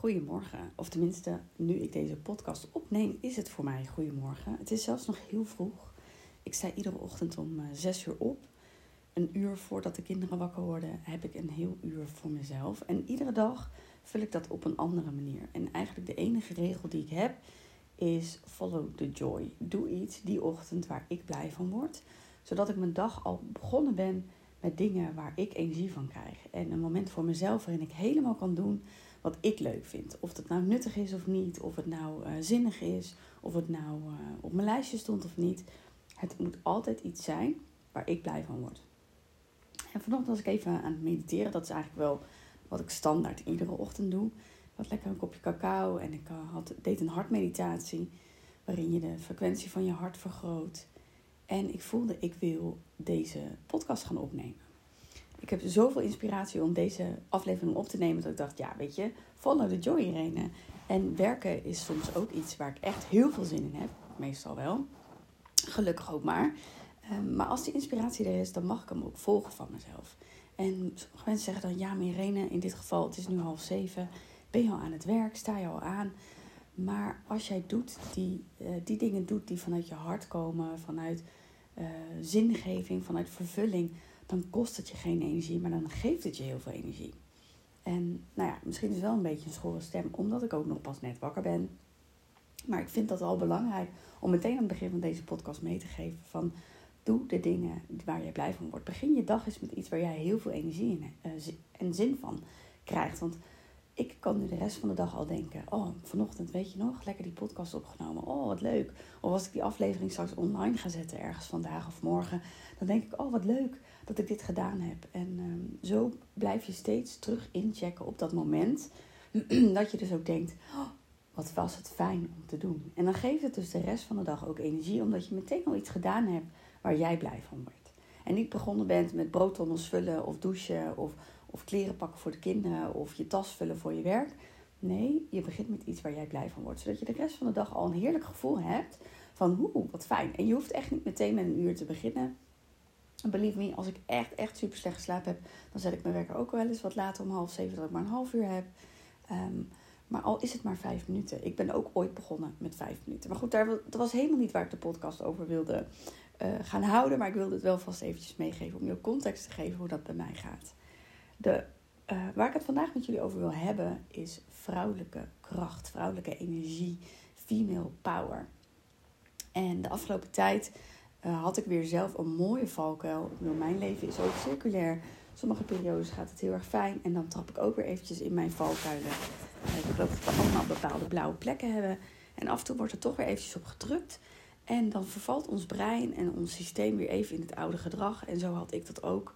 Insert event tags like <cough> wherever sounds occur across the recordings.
Goedemorgen, of tenminste, nu ik deze podcast opneem, is het voor mij goedemorgen. Het is zelfs nog heel vroeg. Ik sta iedere ochtend om 6 uur op. Een uur voordat de kinderen wakker worden, heb ik een heel uur voor mezelf. En iedere dag vul ik dat op een andere manier. En eigenlijk de enige regel die ik heb is follow the joy. Doe iets die ochtend waar ik blij van word, zodat ik mijn dag al begonnen ben met dingen waar ik energie van krijg. En een moment voor mezelf waarin ik helemaal kan doen wat ik leuk vind. Of het nou nuttig is of niet, of het nou uh, zinnig is, of het nou uh, op mijn lijstje stond of niet. Het moet altijd iets zijn waar ik blij van word. En vanochtend was ik even aan het mediteren. Dat is eigenlijk wel wat ik standaard iedere ochtend doe. Ik had lekker een kopje cacao en ik uh, had, deed een hartmeditatie. Waarin je de frequentie van je hart vergroot. En ik voelde, ik wil deze podcast gaan opnemen. Ik heb zoveel inspiratie om deze aflevering op te nemen. Dat ik dacht, ja, weet je, follow the joy, Irene. En werken is soms ook iets waar ik echt heel veel zin in heb. Meestal wel. Gelukkig ook maar. Um, maar als die inspiratie er is, dan mag ik hem ook volgen van mezelf. En sommige mensen zeggen dan, ja, maar Irene, in dit geval, het is nu half zeven. Ben je al aan het werk? Sta je al aan? Maar als jij doet die, uh, die dingen doet die vanuit je hart komen, vanuit uh, zingeving, vanuit vervulling, dan kost het je geen energie, maar dan geeft het je heel veel energie. En nou ja, misschien is het wel een beetje een schorre stem, omdat ik ook nog pas net wakker ben. Maar ik vind dat wel belangrijk om meteen aan het begin van deze podcast mee te geven van doe de dingen waar je blij van wordt. Begin je dag eens met iets waar jij heel veel energie in, uh, en zin van krijgt. Want ik kan nu de rest van de dag al denken: Oh, vanochtend weet je nog, lekker die podcast opgenomen. Oh, wat leuk. Of als ik die aflevering straks online ga zetten, ergens vandaag of morgen, dan denk ik: Oh, wat leuk dat ik dit gedaan heb. En um, zo blijf je steeds terug inchecken op dat moment. <clears throat> dat je dus ook denkt: oh, wat was het fijn om te doen. En dan geeft het dus de rest van de dag ook energie, omdat je meteen al iets gedaan hebt waar jij blij van wordt. En niet begonnen bent met broodtonnels vullen of douchen of, of kleren pakken voor de kinderen of je tas vullen voor je werk. Nee, je begint met iets waar jij blij van wordt. Zodat je de rest van de dag al een heerlijk gevoel hebt van hoe, wat fijn. En je hoeft echt niet meteen met een uur te beginnen. Believe me, als ik echt, echt super slecht geslapen heb, dan zet ik mijn werker ook wel eens wat later om half zeven, dat ik maar een half uur heb. Um, maar al is het maar vijf minuten. Ik ben ook ooit begonnen met vijf minuten. Maar goed, daar, dat was helemaal niet waar ik de podcast over wilde uh, gaan houden. Maar ik wilde het wel vast eventjes meegeven om je context te geven hoe dat bij mij gaat. De, uh, waar ik het vandaag met jullie over wil hebben is vrouwelijke kracht, vrouwelijke energie, female power. En de afgelopen tijd uh, had ik weer zelf een mooie valkuil. Mijn leven is ook circulair. Sommige periodes gaat het heel erg fijn. En dan trap ik ook weer eventjes in mijn valkuilen. Uh, ik geloof dat we allemaal bepaalde blauwe plekken hebben. En af en toe wordt er toch weer eventjes op gedrukt. En dan vervalt ons brein en ons systeem weer even in het oude gedrag. En zo had ik dat ook.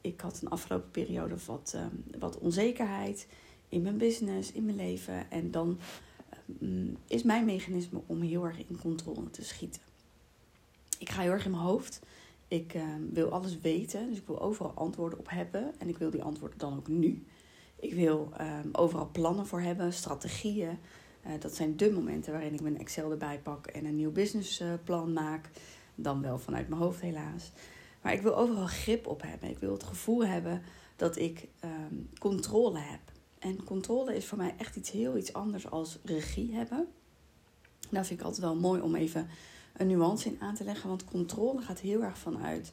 Ik had een afgelopen periode wat, um, wat onzekerheid in mijn business, in mijn leven. En dan um, is mijn mechanisme om heel erg in controle te schieten ik ga heel erg in mijn hoofd. Ik uh, wil alles weten, dus ik wil overal antwoorden op hebben. En ik wil die antwoorden dan ook nu. Ik wil um, overal plannen voor hebben, strategieën. Uh, dat zijn de momenten waarin ik mijn Excel erbij pak en een nieuw businessplan maak. Dan wel vanuit mijn hoofd helaas. Maar ik wil overal grip op hebben. Ik wil het gevoel hebben dat ik um, controle heb. En controle is voor mij echt iets heel iets anders als regie hebben. Dat vind ik altijd wel mooi om even een nuance in aan te leggen. Want controle gaat heel erg vanuit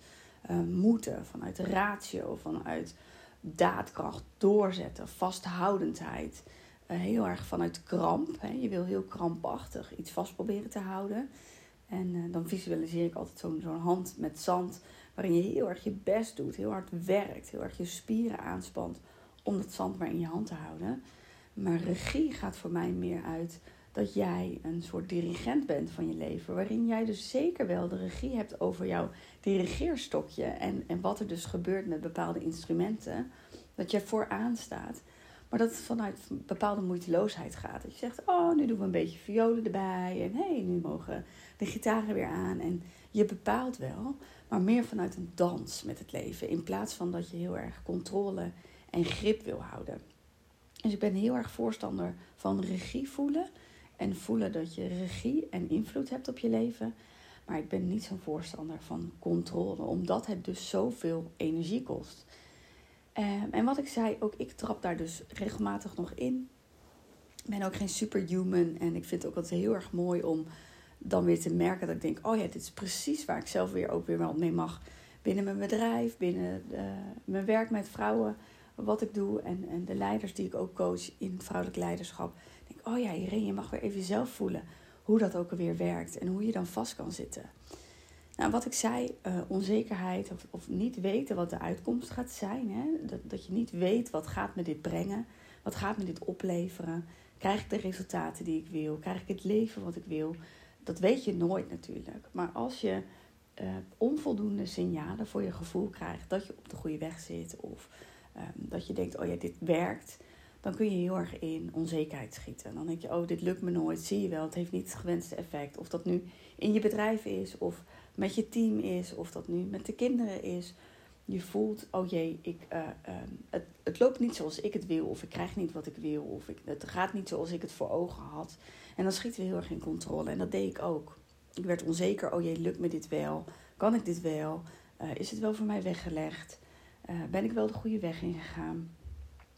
uh, moeten, vanuit ratio, vanuit daadkracht, doorzetten, vasthoudendheid. Uh, heel erg vanuit kramp. Hè. Je wil heel krampachtig iets vast proberen te houden. En uh, dan visualiseer ik altijd zo'n zo'n hand met zand, waarin je heel erg je best doet, heel hard werkt, heel erg je spieren aanspant om dat zand maar in je hand te houden. Maar regie gaat voor mij meer uit dat jij een soort dirigent bent van je leven. Waarin jij dus zeker wel de regie hebt over jouw dirigeerstokje. En, en wat er dus gebeurt met bepaalde instrumenten. Dat jij vooraan staat. Maar dat het vanuit bepaalde moeiteloosheid gaat. Dat je zegt, oh, nu doen we een beetje violen erbij. En hé, hey, nu mogen de gitaren weer aan. En je bepaalt wel, maar meer vanuit een dans met het leven. In plaats van dat je heel erg controle en grip wil houden. Dus ik ben heel erg voorstander van regie voelen en voelen dat je regie en invloed hebt op je leven. Maar ik ben niet zo'n voorstander van controle, omdat het dus zoveel energie kost. Um, en wat ik zei, ook ik trap daar dus regelmatig nog in. ben ook geen superhuman. En ik vind het ook altijd heel erg mooi om dan weer te merken dat ik denk: oh ja, dit is precies waar ik zelf weer ook weer wel mee mag. Binnen mijn bedrijf, binnen de, mijn werk met vrouwen, wat ik doe. En, en de leiders die ik ook coach in vrouwelijk leiderschap. Denk, oh ja, Irene, je mag weer even zelf voelen hoe dat ook alweer werkt. En hoe je dan vast kan zitten. Nou, wat ik zei, uh, onzekerheid of, of niet weten wat de uitkomst gaat zijn. Hè? Dat, dat je niet weet wat gaat me dit brengen. Wat gaat me dit opleveren? Krijg ik de resultaten die ik wil? Krijg ik het leven wat ik wil? Dat weet je nooit natuurlijk. Maar als je uh, onvoldoende signalen voor je gevoel krijgt dat je op de goede weg zit of dat je denkt, oh ja, dit werkt, dan kun je heel erg in onzekerheid schieten. Dan denk je, oh, dit lukt me nooit, zie je wel, het heeft niet het gewenste effect. Of dat nu in je bedrijf is, of met je team is, of dat nu met de kinderen is. Je voelt, oh jee, ik, uh, het, het loopt niet zoals ik het wil, of ik krijg niet wat ik wil, of ik, het gaat niet zoals ik het voor ogen had. En dan schieten we heel erg in controle. En dat deed ik ook. Ik werd onzeker, oh jee, lukt me dit wel? Kan ik dit wel? Uh, is het wel voor mij weggelegd? Uh, ben ik wel de goede weg ingegaan?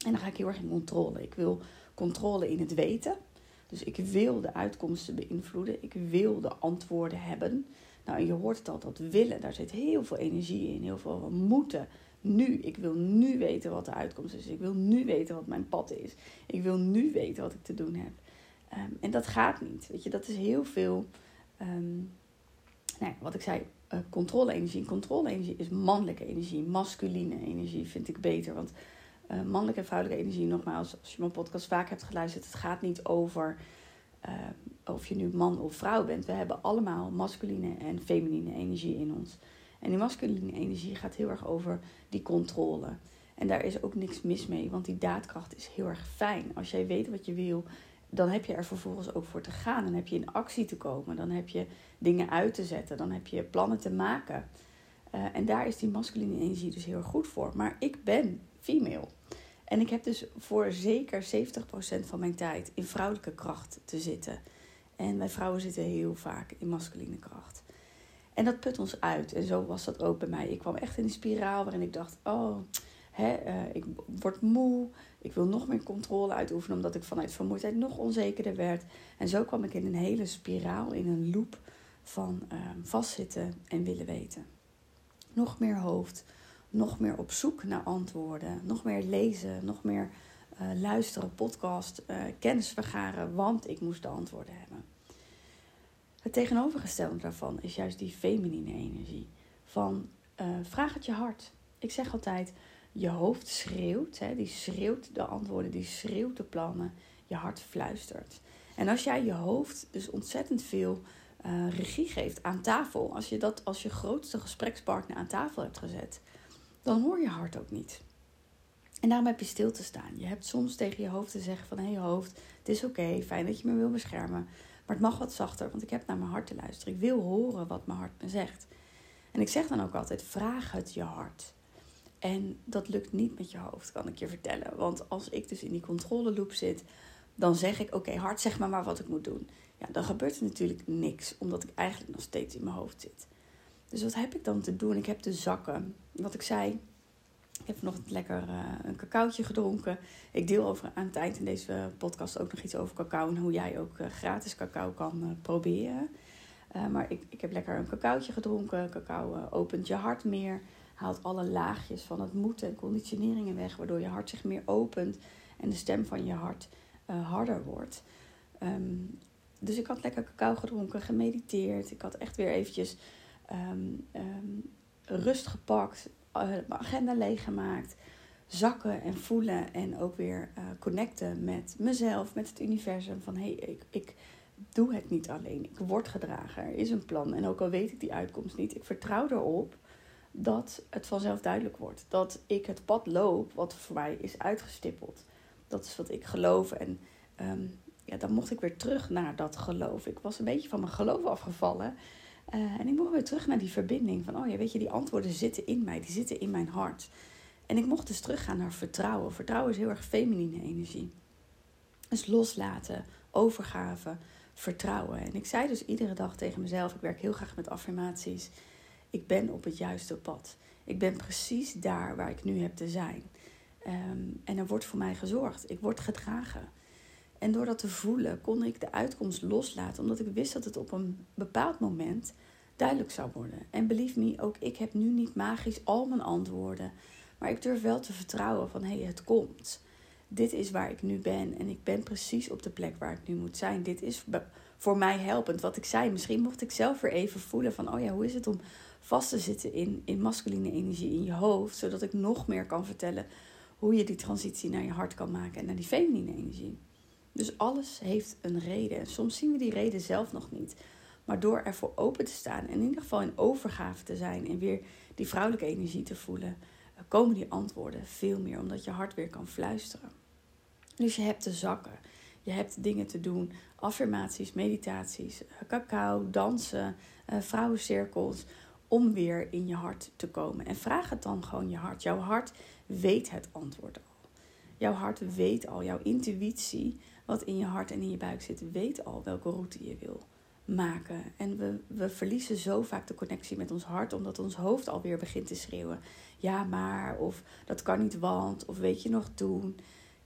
En dan ga ik heel erg in controle. Ik wil controle in het weten. Dus ik wil de uitkomsten beïnvloeden. Ik wil de antwoorden hebben. Nou, je hoort het al, dat willen, daar zit heel veel energie in, heel veel moeten. Nu, ik wil nu weten wat de uitkomst is. Ik wil nu weten wat mijn pad is. Ik wil nu weten wat ik te doen heb. Um, en dat gaat niet. Weet je, dat is heel veel. Um, nou wat ik zei, uh, controle-energie. Controle-energie is mannelijke energie. Masculine energie vind ik beter. Want uh, mannelijke en vrouwelijke energie, nogmaals, als je mijn podcast vaak hebt geluisterd, het gaat niet over uh, of je nu man of vrouw bent. We hebben allemaal masculine en feminine energie in ons. En die masculine energie gaat heel erg over die controle. En daar is ook niks mis mee, want die daadkracht is heel erg fijn. Als jij weet wat je wil, dan heb je er vervolgens ook voor te gaan. Dan heb je in actie te komen. Dan heb je dingen uit te zetten. Dan heb je plannen te maken. Uh, en daar is die masculine energie dus heel goed voor. Maar ik ben female. En ik heb dus voor zeker 70% van mijn tijd in vrouwelijke kracht te zitten. En wij vrouwen zitten heel vaak in masculine kracht. En dat put ons uit. En zo was dat ook bij mij. Ik kwam echt in een spiraal waarin ik dacht: oh, hè, uh, ik word moe. Ik wil nog meer controle uitoefenen, omdat ik vanuit vermoeidheid nog onzekerder werd. En zo kwam ik in een hele spiraal, in een loop van uh, vastzitten en willen weten. Nog meer hoofd, nog meer op zoek naar antwoorden, nog meer lezen, nog meer uh, luisteren, podcast, uh, kennis vergaren, want ik moest de antwoorden hebben. Het tegenovergestelde daarvan is juist die feminine energie. Van vraag het je hart. Ik zeg altijd, je hoofd schreeuwt, hè, die schreeuwt de antwoorden, die schreeuwt de plannen, je hart fluistert. En als jij je hoofd dus ontzettend veel regie geeft aan tafel, als je dat als je grootste gesprekspartner aan tafel hebt gezet, dan hoor je hart ook niet. En daarom heb je stil te staan. Je hebt soms tegen je hoofd te zeggen van... hé hey hoofd, het is oké, fijn dat je me wil beschermen. Maar het mag wat zachter, want ik heb naar mijn hart te luisteren. Ik wil horen wat mijn hart me zegt. En ik zeg dan ook altijd, vraag het je hart. En dat lukt niet met je hoofd, kan ik je vertellen. Want als ik dus in die controleloop zit, dan zeg ik: Oké, hart, zeg maar maar wat ik moet doen. Ja, dan gebeurt er natuurlijk niks, omdat ik eigenlijk nog steeds in mijn hoofd zit. Dus wat heb ik dan te doen? Ik heb de zakken. Wat ik zei, ik heb vanochtend lekker uh, een cacaotje gedronken. Ik deel over, aan het eind in deze podcast ook nog iets over cacao en hoe jij ook uh, gratis cacao kan uh, proberen. maar ik, ik heb lekker een cacaotje gedronken. Cacao opent je hart meer, haalt alle laagjes van het moeten en conditioneringen weg, waardoor je hart zich meer opent en de stem van je hart harder wordt. Um, dus ik had lekker cacao gedronken, gemediteerd. Ik had echt weer eventjes um, um, rust gepakt, uh, mijn agenda leeggemaakt, zakken en voelen en ook weer uh, connecten met mezelf, met het universum. Van hé, hey, ik, ik doe het niet alleen. Ik word gedragen. Er is een plan. En ook al weet ik die uitkomst niet, ik vertrouw erop dat het vanzelf duidelijk wordt. Dat ik het pad loop wat voor mij is uitgestippeld. Dat is wat ik geloof. En um, ja, dan mocht ik weer terug naar dat geloof. Ik was een beetje van mijn geloof afgevallen. Uh, en ik mocht weer terug naar die verbinding van, oh ja, weet je, die antwoorden zitten in mij, die zitten in mijn hart. En ik mocht dus teruggaan naar vertrouwen. Vertrouwen is heel erg feminine energie. Dus loslaten, overgave, vertrouwen. En ik zei dus iedere dag tegen mezelf, ik werk heel graag met affirmaties. Ik ben op het juiste pad. Ik ben precies daar waar ik nu heb te zijn. Um, en er wordt voor mij gezorgd. Ik word gedragen. En door dat te voelen kon ik de uitkomst loslaten, omdat ik wist dat het op een bepaald moment duidelijk zou worden. En believe me, ook ik heb nu niet magisch al mijn antwoorden, maar ik durf wel te vertrouwen van hé, hey, het komt. Dit is waar ik nu ben en ik ben precies op de plek waar ik nu moet zijn. Dit is voor mij helpend. Wat ik zei, misschien mocht ik zelf weer even voelen van oh ja, hoe is het om vast te zitten in, in masculine energie in je hoofd, zodat ik nog meer kan vertellen hoe je die transitie naar je hart kan maken en naar die feminine energie. Dus alles heeft een reden. En soms zien we die reden zelf nog niet. Maar door ervoor open te staan en in ieder geval in overgave te zijn en weer die vrouwelijke energie te voelen, eh, komen die antwoorden veel meer, omdat je hart weer kan fluisteren. Dus je hebt te zakken, je hebt dingen te doen, affirmaties, meditaties, eh, cacao, dansen, eh, vrouwencirkels, om weer in je hart te komen. En vraag het dan gewoon je hart. Jouw hart weet het antwoord al. Jouw hart weet al, jouw intuïtie, wat in je hart en in je buik zit, weet al welke route je wil maken. En we, we verliezen zo vaak de connectie met ons hart, omdat ons hoofd alweer begint te schreeuwen. Ja, maar, of dat kan niet, want, of weet je nog toen.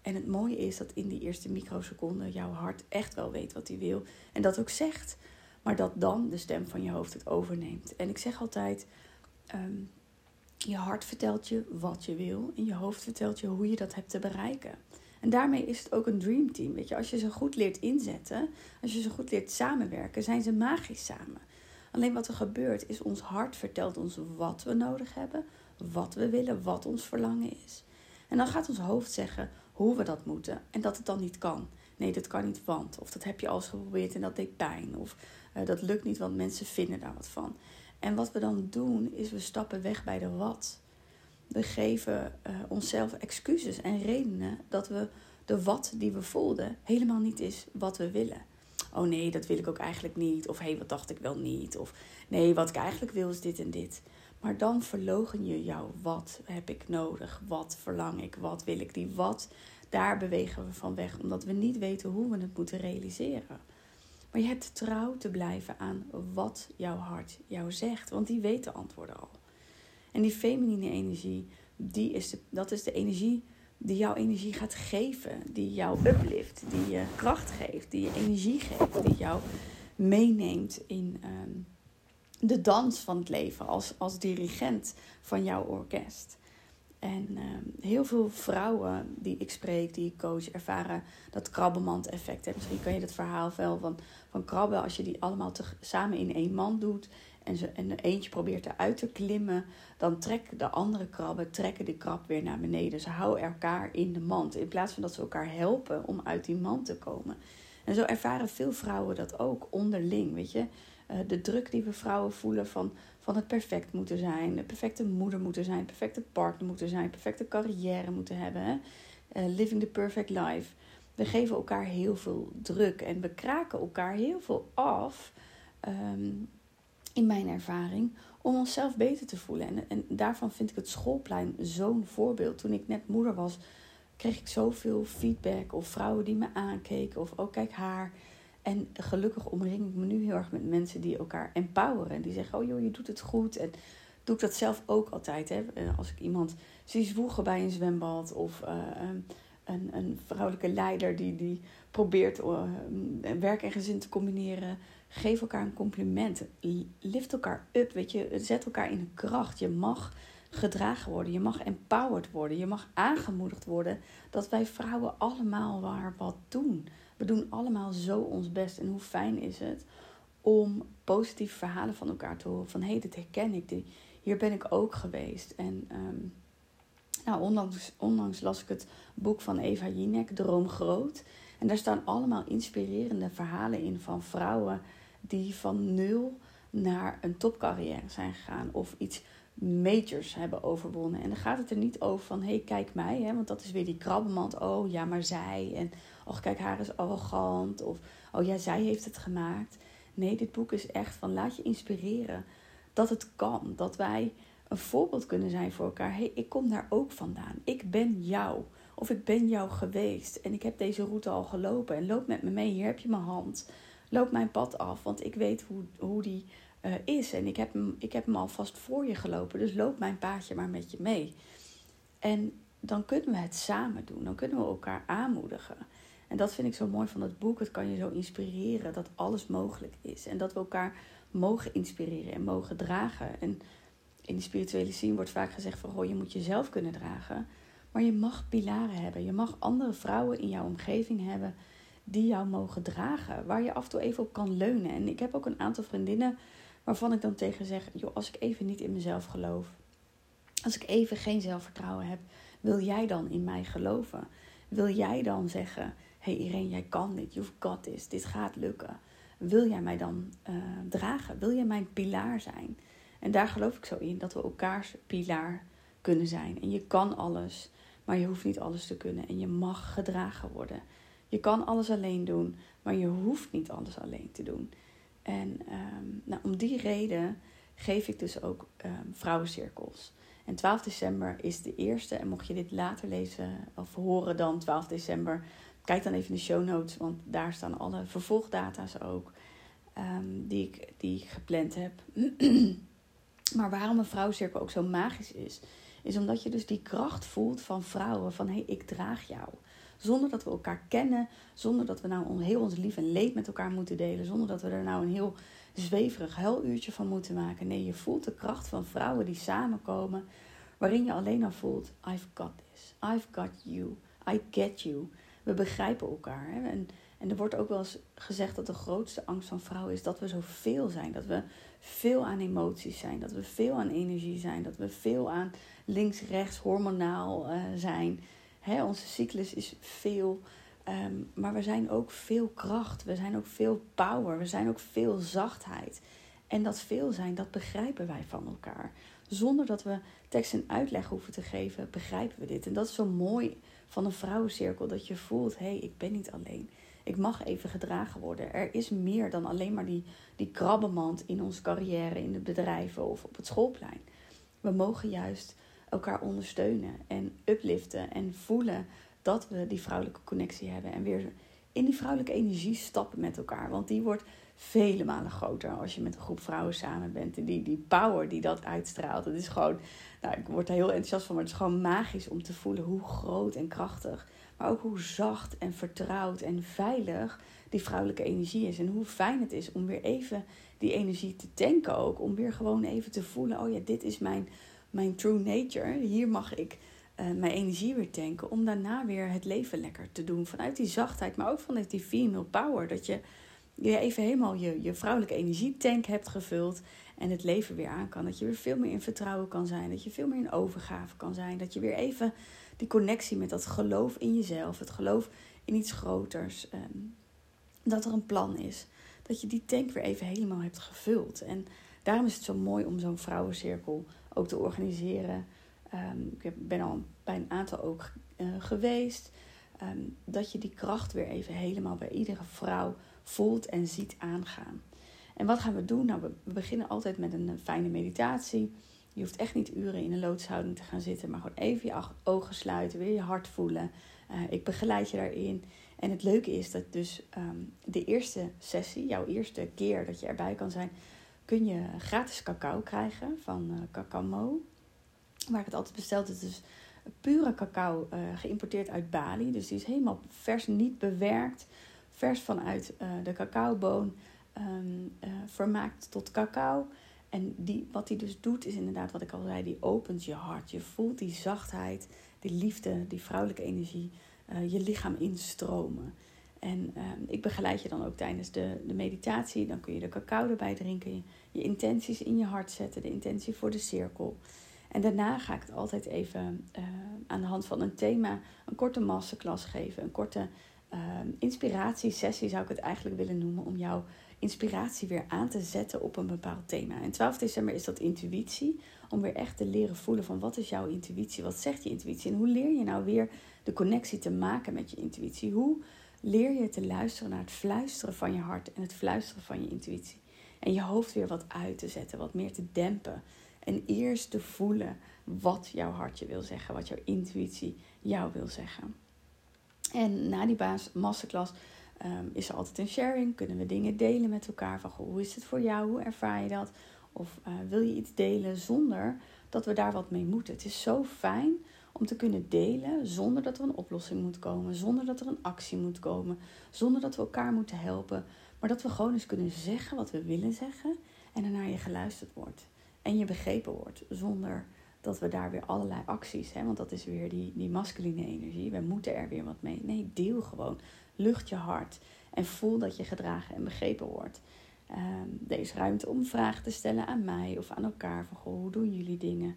En het mooie is dat in die eerste microseconde jouw hart echt wel weet wat hij wil. En dat ook zegt. Maar dat dan de stem van je hoofd het overneemt. En ik zeg altijd: ehm, je hart vertelt je wat je wil. En je hoofd vertelt je hoe je dat hebt te bereiken. En daarmee is het ook een dreamteam. Weet je, als je ze goed leert inzetten, als je ze goed leert samenwerken, zijn ze magisch samen. Alleen wat er gebeurt is ons hart vertelt ons wat we nodig hebben, wat we willen, wat ons verlangen is. En dan gaat ons hoofd zeggen hoe we dat moeten en dat het dan niet kan. Nee, dat kan niet, want. Of dat heb je al eens geprobeerd en dat deed pijn. Of uh, dat lukt niet, want mensen vinden daar wat van. En wat we dan doen, is we stappen weg bij de wat we geven uh, onszelf excuses en redenen dat we de wat die we voelden helemaal niet is wat we willen. Oh nee, dat wil ik ook eigenlijk niet. Of hé, hey, wat dacht ik wel niet. Of nee, wat ik eigenlijk wil is dit en dit. Maar dan verlogen je jou. Wat heb ik nodig? Wat verlang ik? Wat wil ik? Die wat, daar bewegen we van weg. Omdat we niet weten hoe we het moeten realiseren. Maar je hebt trouw te blijven aan wat jouw hart jou zegt. Want die weet de antwoorden al. En die feminine energie, die is dat is de energie die jouw energie gaat geven. Die jou uplift, die je kracht geeft, die je energie geeft. Die jou meeneemt in ehm, de dans van het leven als, als dirigent van jouw orkest. En ehm, heel veel vrouwen die ik spreek, die ik coach, ervaren dat krabbemand-effect. Misschien kan je het verhaal wel van, van krabben, als je die allemaal te, samen in één man doet, en, ze, en eentje probeert eruit te klimmen, dan trekken de andere krabben trekken de krab weer naar beneden. Ze houden elkaar in de mand in plaats van dat ze elkaar helpen om uit die mand te komen. En zo ervaren veel vrouwen dat ook onderling, weet je. Uh, de druk die we vrouwen voelen van, van het perfect moeten zijn, de perfecte moeder moeten zijn, perfecte partner moeten zijn, perfecte carrière moeten hebben. Uh, living the perfect life. We geven elkaar heel veel druk en we kraken elkaar heel veel af. Um, in mijn ervaring, om onszelf beter te voelen. En, en daarvan vind ik het schoolplein zo'n voorbeeld. Toen ik net moeder was, kreeg ik zoveel feedback of vrouwen die me aankeken of ook kijk haar. En gelukkig omring ik me nu heel erg met mensen die elkaar empoweren. En die zeggen, oh joh, je doet het goed. En doe ik dat zelf ook altijd. Hè? Eh, als ik iemand zie zwoegen bij een zwembad of uh, een, een vrouwelijke leider die, die probeert uh, werk en gezin te combineren Geef elkaar een compliment. Lift elkaar up. Weet je, zet elkaar in kracht. Je mag gedragen worden. Je mag empowered worden. Je mag aangemoedigd worden dat wij vrouwen allemaal waar wat doen. We doen allemaal zo ons best. En hoe fijn is het om positieve verhalen van elkaar te horen. Van hé, hey, dit herken ik. Hier ben ik ook geweest. En um, nou, onlangs, onlangs las ik het boek van Eva Jinek, Droom Groot. En daar staan allemaal inspirerende verhalen in van vrouwen die van nul naar een topcarrière zijn gegaan of iets majors hebben overwonnen. En dan gaat het er niet over van, hé, hey, kijk mij, hè, want dat is weer die krabbenmand. Oh, ja, maar zij. En, oh, kijk, haar is arrogant. Of, oh ja, zij heeft het gemaakt. Nee, dit boek is echt van, laat je inspireren dat het kan. Dat wij een voorbeeld kunnen zijn voor elkaar. Hey, ik kom daar ook vandaan. Ik ben jou. Of ik ben jou geweest. En ik heb deze route al gelopen. En loop met me mee. Hier heb je mijn hand loop mijn pad af, want ik weet hoe, hoe die uh, is. En ik heb, hem, ik heb hem alvast voor je gelopen, dus loop mijn paadje maar met je mee. En dan kunnen we het samen doen, dan kunnen we elkaar aanmoedigen. En dat vind ik zo mooi van het boek. Het kan je zo inspireren dat alles mogelijk is. En dat we elkaar mogen inspireren en mogen dragen. En in de spirituele scene wordt vaak gezegd van... Oh, je moet jezelf kunnen dragen. Maar je mag pilaren hebben. Je mag andere vrouwen in jouw omgeving hebben die jou mogen dragen. Waar je af en toe even op kan leunen. En ik heb ook een aantal vriendinnen waarvan ik dan tegen zeg: joh, als ik even niet in mezelf geloof. Als ik even geen zelfvertrouwen heb, wil jij dan in mij geloven? Wil jij dan zeggen: hey Irene, jij kan dit, you've got this, dit gaat lukken? Wil jij mij dan uh, dragen? Wil jij mijn pilaar zijn? En daar geloof ik zo in, dat we elkaars pilaar kunnen zijn. En je kan alles, maar je hoeft niet alles te kunnen. En je mag gedragen worden. Je kan alles alleen doen, maar je hoeft niet alles alleen te doen. En um, nou, om die reden geef ik dus ook um, vrouwencirkels. En 12 december is de eerste. En mocht je dit later lezen of horen dan 12 december, kijk dan even in de show notes, want daar staan alle vervolgdata's ook um, die, ik, die ik gepland heb. <clears throat> maar waarom een vrouwencirkel ook zo magisch is, is omdat je dus die kracht voelt van vrouwen: van hé, hey, ik draag jou. Zonder dat we elkaar kennen, zonder dat we nou heel ons lief en leed met elkaar moeten delen, zonder dat we er nou een heel zweverig huiluurtje van moeten maken. Nee, je voelt de kracht van vrouwen die samenkomen, waarin je alleen al voelt: I've got this, I've got you, I get you. We begrijpen elkaar. Hè? En, en er wordt ook wel eens gezegd dat de grootste angst van vrouwen is dat we zoveel zijn. Dat we veel aan emoties zijn, dat we veel aan energie zijn, dat we veel aan links-rechts hormonaal uh, zijn. Hè, onze cyclus is veel, ehm, maar we zijn ook veel kracht, we zijn ook veel power, we zijn ook veel zachtheid. En dat veel zijn, dat begrijpen wij van elkaar. Zonder dat we tekst en uitleg hoeven te geven, begrijpen we dit. En dat is zo mooi van een vrouwencirkel, dat je voelt, hé, hey, ik ben niet alleen. Ik mag even gedragen worden. Er is meer dan alleen maar die, die krabbenmand in onze carrière, in de bedrijven of op het schoolplein. We mogen juist elkaar ondersteunen en upliften en voelen dat we die vrouwelijke connectie hebben. En weer in die vrouwelijke energie stappen met elkaar. Want die wordt vele malen groter als je met een groep vrouwen samen bent. En die, die power die dat uitstraalt, dat is gewoon... Nou, ik word er heel enthousiast van, maar het is gewoon magisch om te voelen hoe groot en krachtig... maar ook hoe zacht en vertrouwd en veilig die vrouwelijke energie is. En hoe fijn het is om weer even die energie te tanken ook. Om weer gewoon even te voelen, oh ja, dit is mijn mijn true nature. Hier mag ik uh, mijn energie weer tanken. Om daarna weer het leven lekker te doen. Vanuit die zachtheid, maar ook vanuit die female power. Dat je, je even helemaal je, je vrouwelijke energietank hebt gevuld. En het leven weer aan kan. Dat je weer veel meer in vertrouwen kan zijn. Dat je veel meer in overgave kan zijn. Dat je weer even die connectie met dat geloof in jezelf. Het geloof in iets groters. Um, dat er een plan is. Dat je die tank weer even helemaal hebt gevuld. En daarom is het zo mooi om zo'n vrouwencirkel ook te organiseren. Um, ik ben al bij een aantal ook uh, geweest. Um, dat je die kracht weer even helemaal bij iedere vrouw voelt en ziet aangaan. En wat gaan we doen? Nou, we beginnen altijd met een fijne meditatie. Je hoeft echt niet uren in een loodshouding te gaan zitten, maar gewoon even je ogen sluiten, weer je hart voelen. Uh, ik begeleid je daarin. En het leuke is dat dus um, de eerste sessie, jouw eerste keer dat je erbij kan zijn, kun je gratis cacao krijgen van uh, Cacao Mo. Waar ik het altijd besteld. Het is pure cacao uh, geïmporteerd uit Bali. Dus die is helemaal vers, niet bewerkt. Vers vanuit de cacaoboon. Um, vermaakt tot cacao. En die, wat die dus doet, is inderdaad wat ik al zei, die opent je hart. Je voelt die zachtheid, die liefde, die vrouwelijke energie, je lichaam instromen. En ehm, ik begeleid je dan ook tijdens de, de meditatie. Dan kun je de cacao erbij drinken. Je, intenties in je hart zetten. De intentie voor de cirkel. En daarna ga ik het altijd even uh, aan de hand van een thema een korte masterclass geven. Een korte uh, inspiratiesessie zou ik het eigenlijk willen noemen. Om jouw inspiratie weer aan te zetten op een bepaald thema. En 12 december is dat intuïtie. Om weer echt te leren voelen van wat is jouw intuïtie? Wat zegt je intuïtie? En hoe leer je nou weer de connectie te maken met je intuïtie? Hoe leer je te luisteren naar het fluisteren van je hart en het fluisteren van je intuïtie. En je hoofd weer wat uit te zetten, wat meer te dempen. En eerst te voelen wat jouw hartje wil zeggen, wat jouw intuïtie jou wil zeggen. En na die baas masterclass ehm, is er altijd een sharing. Kunnen we dingen delen met elkaar van hoe is het voor jou? Hoe ervaar je dat? Of uh, wil je iets delen zonder dat we daar wat mee moeten? Het is zo fijn om te kunnen delen zonder dat er een oplossing moet komen, zonder dat er een actie moet komen, zonder dat we elkaar moeten helpen, maar dat we gewoon eens kunnen zeggen wat we willen zeggen en naar je geluisterd wordt en je begrepen wordt, zonder dat we daar weer allerlei acties, hè, want dat is weer die, die masculine energie, we moeten er weer wat mee. Nee, deel gewoon, lucht je hart en voel dat je gedragen en begrepen wordt. Um, er is ruimte om vragen te stellen aan mij of aan elkaar. Van goh, hoe doen jullie dingen?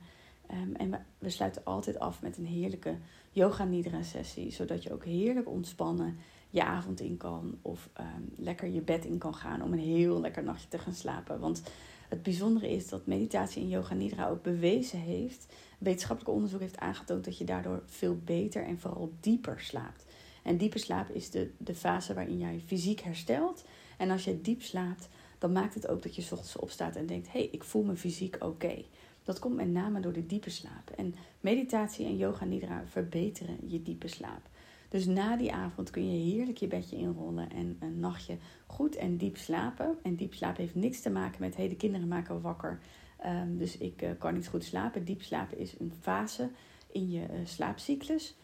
Um, en we, sluiten altijd af met een heerlijke yoga nidra sessie. Zodat je ook heerlijk ontspannen je avond in kan. Of um, lekker je bed in kan gaan om een heel lekker nachtje te gaan slapen. Want het bijzondere is dat meditatie in yoga nidra ook bewezen heeft. Wetenschappelijk onderzoek heeft aangetoond dat je daardoor veel beter en vooral dieper slaapt. En diepe slaap is de, de fase waarin jij fysiek herstelt. En als je diep slaapt, dan maakt het ook dat je ochtends opstaat en denkt: hé, hey, ik voel me fysiek oké. Dat komt met name door de diepe slaap. En meditatie en yoga nidra verbeteren je diepe slaap. Dus na die avond kun je heerlijk je bedje inrollen en een nachtje goed en diep slapen. En diep slaap heeft niks te maken met: hey, de kinderen maken wakker. Um, dus ik uh, kan niet goed slapen. Diep slapen is een fase in je uh, slaapcyclus.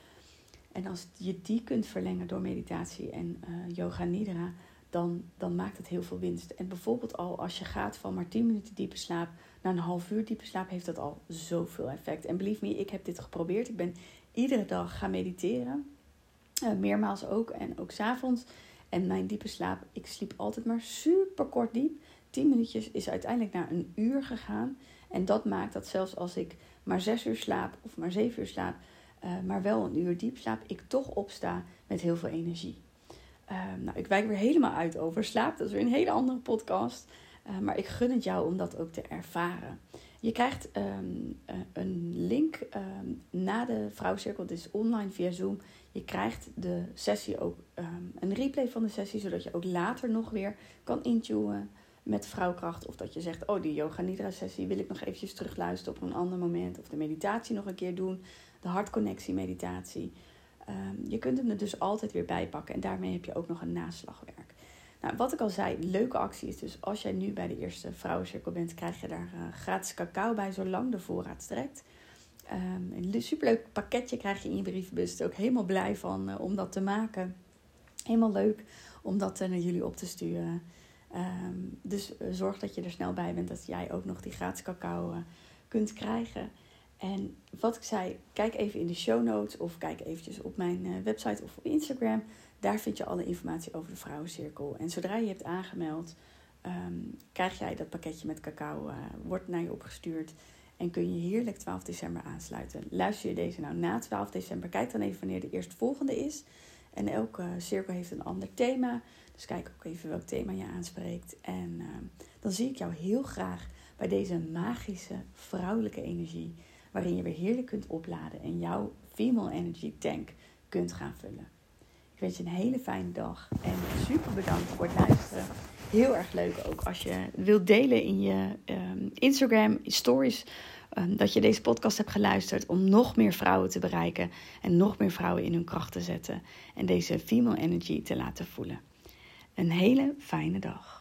En als je die kunt verlengen door meditatie en uh, yoga nidra, dan, dan maakt het heel veel winst. En bijvoorbeeld al als je gaat van maar 10 minuten diepe slaap naar een half uur diepe slaap, heeft dat al zoveel effect. En believe me, ik heb dit geprobeerd. Ik ben iedere dag gaan mediteren. Uh, meermaals ook en ook s'avonds. En mijn diepe slaap, ik sliep altijd maar super kort diep. 10 minuutjes is uiteindelijk naar een uur gegaan. En dat maakt dat zelfs als ik maar 6 uur slaap of maar 7 uur slaap, uh, maar wel een uur diep slaap, ik toch opsta met heel veel energie. Uh, nou, ik wijk weer helemaal uit over slaap. Dat is weer een hele andere podcast. Uh, maar ik gun het jou om dat ook te ervaren. Je krijgt um, uh, een link um, na de vrouwcirkel. Het is online via Zoom. Je krijgt de sessie ook een replay van de sessie. Zodat je ook later nog weer kan intunen met vrouwkracht. Of dat je zegt, oh die yoga nidra sessie wil ik nog eventjes terugluisteren op een ander moment. Of de meditatie nog een keer doen. De hartconnectie meditatie. Um, je kunt hem er dus altijd weer bij pakken en daarmee heb je ook nog een naslagwerk. Nou, wat ik al zei, leuke actie is dus als jij nu bij de eerste vrouwencirkel bent, krijg je daar uh, gratis cacao bij, zolang de voorraad strekt. Um, een superleuk pakketje krijg je in je brievenbus. Ook helemaal blij van uh, om dat te maken. Helemaal leuk om dat uh, naar jullie op te sturen. Um, dus zorg dat je er snel bij bent dat jij ook nog die gratis cacao kunt krijgen. En wat ik zei, kijk even in de show notes of kijk eventjes op mijn uh, website of op Instagram. Daar vind je alle informatie over de Vrouwencirkel. En zodra je hebt aangemeld, um, krijg jij dat pakketje met cacao, uh, wordt naar je opgestuurd. En kun je heerlijk 12 december aansluiten. Luister je deze nou na 12 december, kijk dan even wanneer de eerstvolgende is. En elke cirkel heeft een ander thema. Dus kijk ook even welk thema je aanspreekt. En uh, dan zie ik jou heel graag bij deze magische vrouwelijke energie waarin je weer heerlijk kunt opladen en jouw female energy tank kunt gaan vullen. Ik wens je een hele fijne dag en super bedankt voor het luisteren. Heel erg leuk ook als je wilt delen in je um, Instagram stories um, dat je deze podcast hebt geluisterd om nog meer vrouwen te bereiken en nog meer vrouwen in hun kracht te zetten en deze female energy te laten voelen. Een hele fijne dag.